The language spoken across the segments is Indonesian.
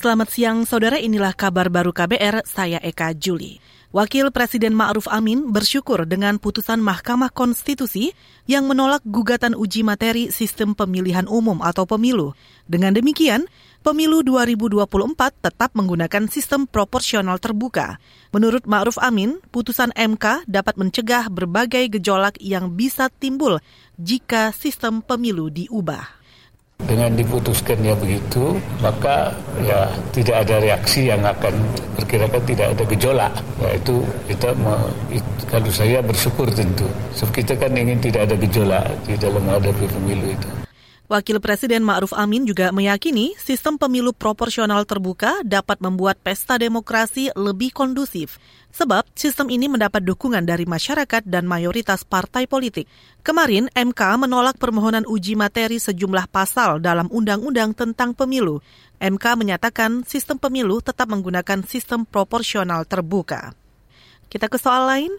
Selamat siang saudara, inilah kabar baru KBR, saya Eka Juli. Wakil Presiden Ma'ruf Amin bersyukur dengan putusan Mahkamah Konstitusi yang menolak gugatan uji materi sistem pemilihan umum atau pemilu. Dengan demikian, pemilu 2024 tetap menggunakan sistem proporsional terbuka. Menurut Ma'ruf Amin, putusan MK dapat mencegah berbagai gejolak yang bisa timbul jika sistem pemilu diubah. Dengan diputuskannya begitu, maka ya tidak ada reaksi yang akan perkirakan tidak ada gejolak. Ya itu kita kalau saya bersyukur tentu. Sebab kita kan ingin tidak ada gejolak di dalam menghadapi pemilu itu. Wakil Presiden Ma'ruf Amin juga meyakini sistem pemilu proporsional terbuka dapat membuat pesta demokrasi lebih kondusif. Sebab sistem ini mendapat dukungan dari masyarakat dan mayoritas partai politik. Kemarin MK menolak permohonan uji materi sejumlah pasal dalam undang-undang tentang pemilu. MK menyatakan sistem pemilu tetap menggunakan sistem proporsional terbuka. Kita ke soal lain.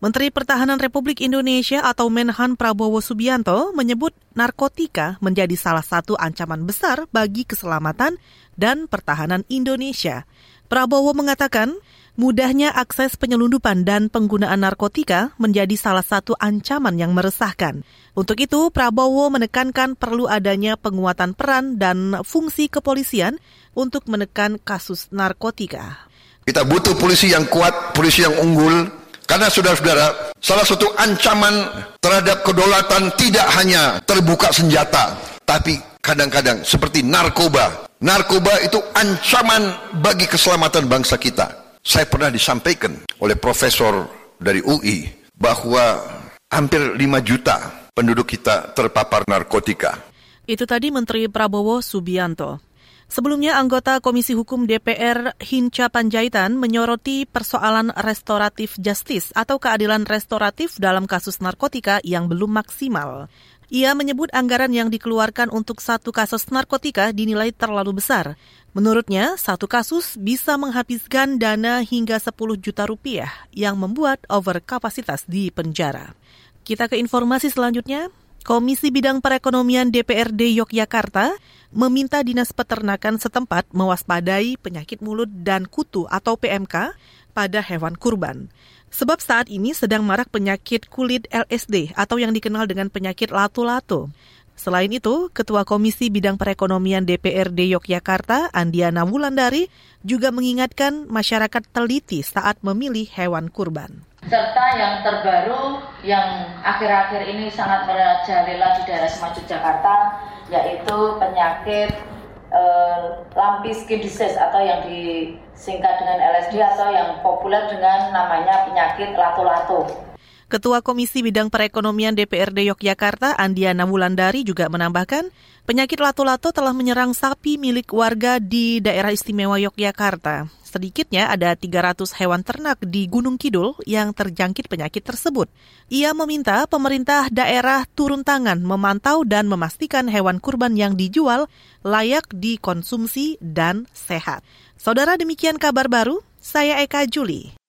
Menteri Pertahanan Republik Indonesia atau Menhan Prabowo Subianto menyebut narkotika menjadi salah satu ancaman besar bagi keselamatan dan pertahanan Indonesia. Prabowo mengatakan, mudahnya akses penyelundupan dan penggunaan narkotika menjadi salah satu ancaman yang meresahkan. Untuk itu, Prabowo menekankan perlu adanya penguatan peran dan fungsi kepolisian untuk menekan kasus narkotika. Kita butuh polisi yang kuat, polisi yang unggul, karena saudara-saudara, salah satu ancaman terhadap kedaulatan tidak hanya terbuka senjata, tapi kadang-kadang seperti narkoba. Narkoba itu ancaman bagi keselamatan bangsa kita. Saya pernah disampaikan oleh profesor dari UI bahwa hampir 5 juta penduduk kita terpapar narkotika. Itu tadi Menteri Prabowo Subianto. Sebelumnya, anggota Komisi Hukum DPR Hinca Panjaitan menyoroti persoalan restoratif justice atau keadilan restoratif dalam kasus narkotika yang belum maksimal. Ia menyebut anggaran yang dikeluarkan untuk satu kasus narkotika dinilai terlalu besar. Menurutnya, satu kasus bisa menghabiskan dana hingga 10 juta rupiah yang membuat overkapasitas di penjara. Kita ke informasi selanjutnya. Komisi Bidang Perekonomian DPRD Yogyakarta meminta Dinas Peternakan setempat mewaspadai penyakit mulut dan kutu atau PMK pada hewan kurban. Sebab saat ini sedang marak penyakit kulit LSD atau yang dikenal dengan penyakit lato-lato. Selain itu, Ketua Komisi Bidang Perekonomian DPRD Yogyakarta, Andiana Wulandari, juga mengingatkan masyarakat teliti saat memilih hewan kurban serta yang terbaru yang akhir-akhir ini sangat merajalela di daerah Semarang Jakarta yaitu penyakit eh, lampi skin disease atau yang disingkat dengan LSD atau yang populer dengan namanya penyakit lato-lato. Ketua Komisi Bidang Perekonomian DPRD Yogyakarta, Andiana Wulandari juga menambahkan, penyakit lato-lato telah menyerang sapi milik warga di daerah istimewa Yogyakarta. Sedikitnya ada 300 hewan ternak di Gunung Kidul yang terjangkit penyakit tersebut. Ia meminta pemerintah daerah turun tangan memantau dan memastikan hewan kurban yang dijual layak dikonsumsi dan sehat. Saudara demikian kabar baru, saya Eka Juli.